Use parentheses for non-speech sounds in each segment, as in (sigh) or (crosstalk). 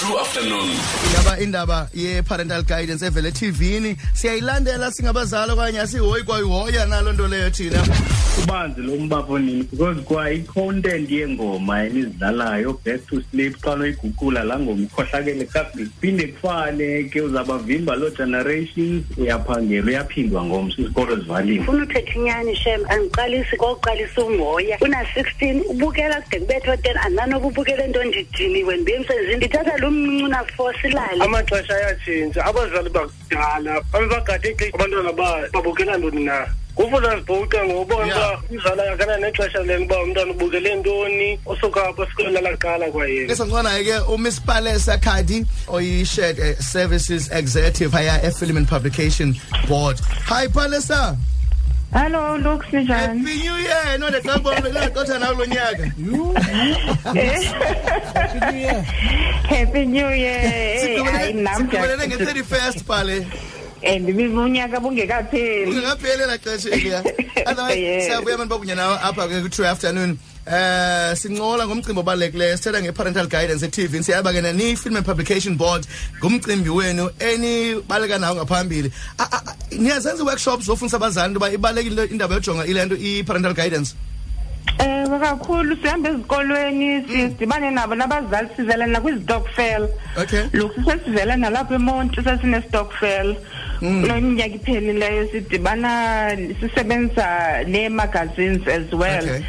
true afternoon. Indaba indaba ye-parental guidance evele TVini siyayilandela singabazali okanye asihoyi kwayihoya nalo nto leyo thina. Ubanzi lo mbabonini because kwa i-content yengoma enizidlalayo back to sleep xa noyiguqula laa ngoma ikhohlakele kakuhle phinde kufane ke uzabavimba loo generations uyaphangela uyaphindwa ngomso isikolo zivaliwe funa uthetha inyani shem? Andiqalisi kokuqalisa ungoya una-sixteen ubukela kude kubetho ten andinanoba ubukele nto ndidiniwe? Ndibe emsebenzini ndithatha lo mncinci unafosi ilale amaxesha ayatshintsha abazali bakudala babebagade ixesha abantwana ba- babukela ntoni na? Kufuza zibhuqe ngobona Yeah. uba umzali akana nexesha leni uba umntwana ubukele ntoni osuka apho esikolweni alaqala kwayena esanconayo ke umiss palesa khadi oyi-shared eh, services executive phaya e-film and publication board. Hi palesa. Hello, Lux Sinjani. Happy New Year. No, the club the Kota na Happy New Year. Happy New Year. Hayi namhla. Sikhulele nge-31st pale. and unyaka bungekapheli. Bungekapheli la xesha eliya. Otherwise, siyabuya abantu babunya nawe apha ke ku-two afternoon. Eh sincola ngomcimbi obalulekileyo sithetha nge-parental guidance e-tv siyaba ke niyi-film and publication board ngumcimbi wenu enibaleka nawo ngaphambili A- a- a- niyazenza i-workshops zofundisa abazali into yoba ibalulekile indaba yojonga ile nto i-parental guidance Eh kakhulu sihambe ezikolweni sidibane nabo nabazali sivela nakwizitokfel. Okay. Look sesivela nalapha eMonti sesine stokfel. Nonyaka iphelileyo sidibana sisebenza ne-magazines as well.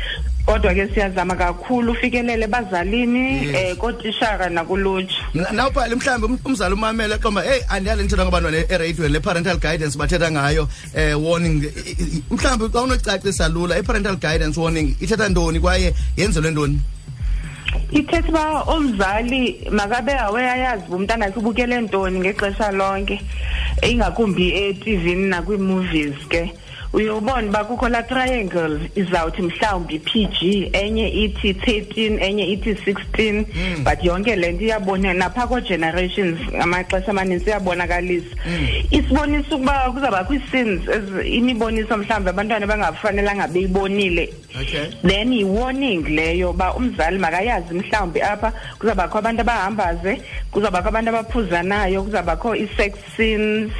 Okay. Kodwa ke siyazama kakhulu ufikelele bazalini Yes. eh kotishara nakulutsha. Na- nawubhali mhlawumbi um- umzali umamele qomba heyi andiyale ndithetha ngabantwana ereyidweni le-parental guidance bathetha ngayo eh warning I- I- mhlawumbi xa unocacisa lula i-parental guidance warning ithetha ntoni kwaye yenzelwe ntoni ithetha uba umzali makabe aware ayazi uba umntana wakhe ubukele ntoni ngexesha lonke ingakumbi etivini nakwi-movies ke uye ubone uba kukho laa triangle izawuthi mhlawumbi p-g enye ithi thirteen enye ithi sixteen. But yonke le nto iyabona naphaa koo-generations amaxesha amanintsi iyabonakalisa. Isibonisa ukuba kuzawubakho ii-scenes ezi- imiboniso mhlawumbi abantwana bangafanelanga beyibonile. Okay. Then yi-warning leyo uba umzali makayazi mhlawumbi apha kuzawubakho abantu abahambaze kuzawubakho abantu abaphuzanayo kuzawubakho i-sex scenes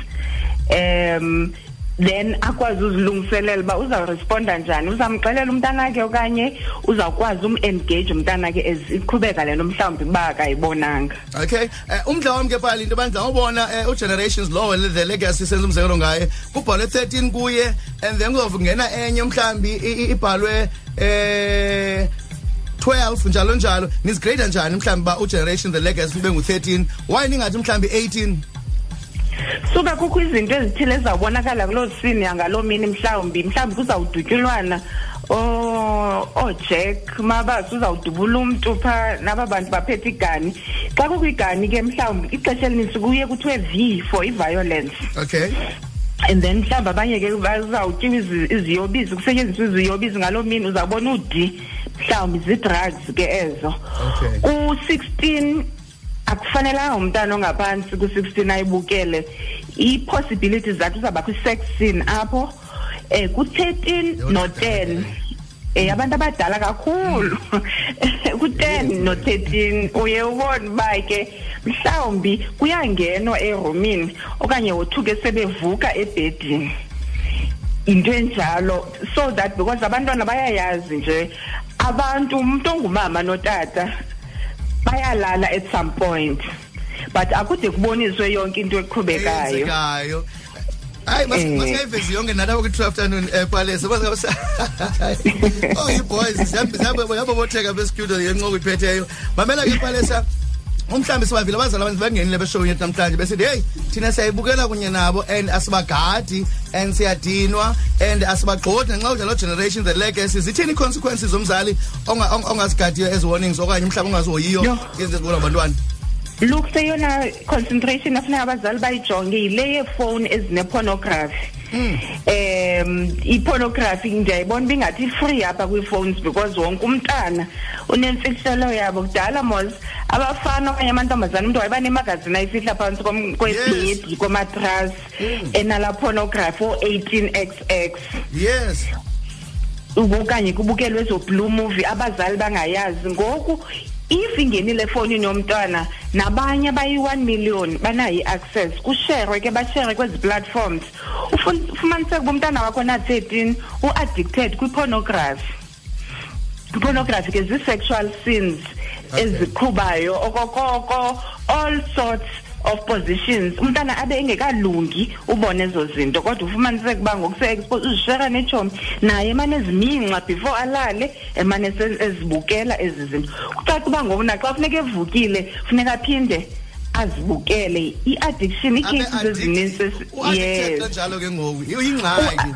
um then akwazi uzilungiselela uba uzawuresponda njani. Uzamxelela umntanakhe okanye uzawukwazi um-engage umntanakhe as iqhubeka le nto mhlawumbi uba akayibonanga. Okay eh, umdla wam ke pali into bandla ubona eh, ugenerations lowo le- the legacy senza umzekelo ngaye. Kubhalwe 13 kuye and then kuzovungena enye mhlawumbi i- i- ibhalwe eh 12 njalo njalo. Nizigrade njani mhlawumbi uba ugeneration the legacy ube ngu-13 why ningathi mhlawumbi 18 suka kukho izinto ezithile ezizawubonakala kuloo sini yangaloo mini mhlawumbi. Mhlawumbi kuzawudutyulwana. O- oojack mabasi uzawudubula umntu phaa naba bantu baphethe igani. Xa kukho igani ke mhlawumbi ixesha elinintsi kuye kuthiwe v for i-violence. Okay. And then mhlawumbi abanye ke bazawutyiwa izi- iziyobisi kusetyenziswa iziyobisi ngaloo mini uzawubona ud mhlawumbi zii-drugs ke ezo. Okay. Akufanelanga umntana ongaphantsi ku-sixteen ayibukele. Ii-possibilities zakhe uzawubakho i-sex scene apho um ku-thirteen no-ten um abantu abadala kakhulu. (laughs) Ku-ten no-thirteen uye ubone uba ke mhlawumbi kuyangenwa erumini okanye wothuke sebevuka ebhedini. Into enjalo so that because abantwana bayayazi nje abantu umuntu ongumama notata bayalala at some point. But akude kuboniswe yonke into eqhubekayo. Hayi mas- Eh. masingayivezi yonke nathi apha kwi-true afternoon um (laughs) oh ii-boys ziyabobotheka bestudio yencoko iphetheyo. Mamela ke palesa umhlawumbi sibavile abazali abanzi bangenile beshowini yethu namhlanje besithi heyi thina siyayibukela kunye nabo and asibagadi and siyadinwa and asibagxothi ngenxa kudlala generation the legacy zithini ii-consequences zomzali onga- onga- ongazigadiyo ezi warnings okanye mhlawumbi ongazihoyiyo Yho. izinto ezibonwa ngabantwana look seyona concentration afuneka abazali bayijonge yile yeefowuni ezine-pornography um i-pornography ndiyayibona uba ingathi free apha kwii-phones because wonke umntana unemfihlelo yabo. Kudala mos abafana okanye amantombazana umntu wayeba nemagazini ayifihla phantsi kwebhedi komatras enala pornography o-eighteen x x. Yes. Okanye kubukelwe ezo blue movie abazali bangayazi. Ngoku if ingenile efonini yomntwana nabanye abayi-1 million banayo i-access kusherwe ke bashere kwezi platforms Ufun- ufumaniseke uba umntana wakho na-13 u-addicted kwi-pornography pornography ke zii-sexual scenes Okay. eziqhubayo okokoko all sorts of positions. Umntana abe engekalungi ubone ezo zinto kodwa ufumaniseke uba ngokuse-expose uzishera netshomi naye emane eziminxa before alale emane ese- ezibukela ezi zinto. Kucaca uba ngoku naxa funeka evukile funeka aphinde azibukele. I-addiction ii-cases ezinintsi esi- uaddicted yes. kanjalo ke ngoku. Uyingxaki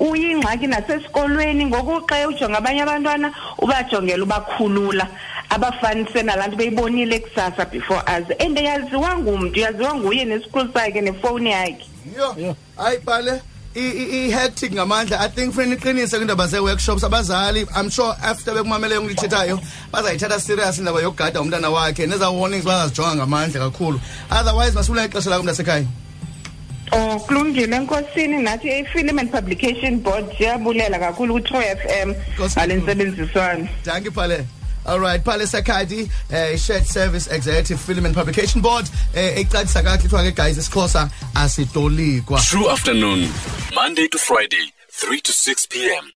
uyingxaki nasesikolweni. Ngoku xa ujonga abanye abantwana ubajongela ubakhulula abafanise nalaa nto beyibonile kusasa before aze and yaziwa ngumntu yaziwa nguye nesikhulu sakhe nefowuni yakhe. Yo hayi bale i-hectic ngamandla. I think funeka iqinise kwindaba zee-workshops abazali i'm sure after bekumameleyo ngilithethayo bazayithatha serious indaba yokugada umntana wakhe. Neza-warnings bazazijonga ngamandla kakhulu. Otherwise masibula ixesha lakho mntasekhaya. Oh kulungile enkosini. Nathi i-film and publication board siyabulela kakhulu ku-tro f m. Nkosi ngale kakhulu. ntsebenziswano Danke Pale. All right, Pale Sakadi, uh, Shared Service Executive Film and Publication Board. Eh ecacisa kahle kuthiwa ke guys isikhosa asitolikwa. True afternoon, Monday to Friday, 3 to 6 p.m.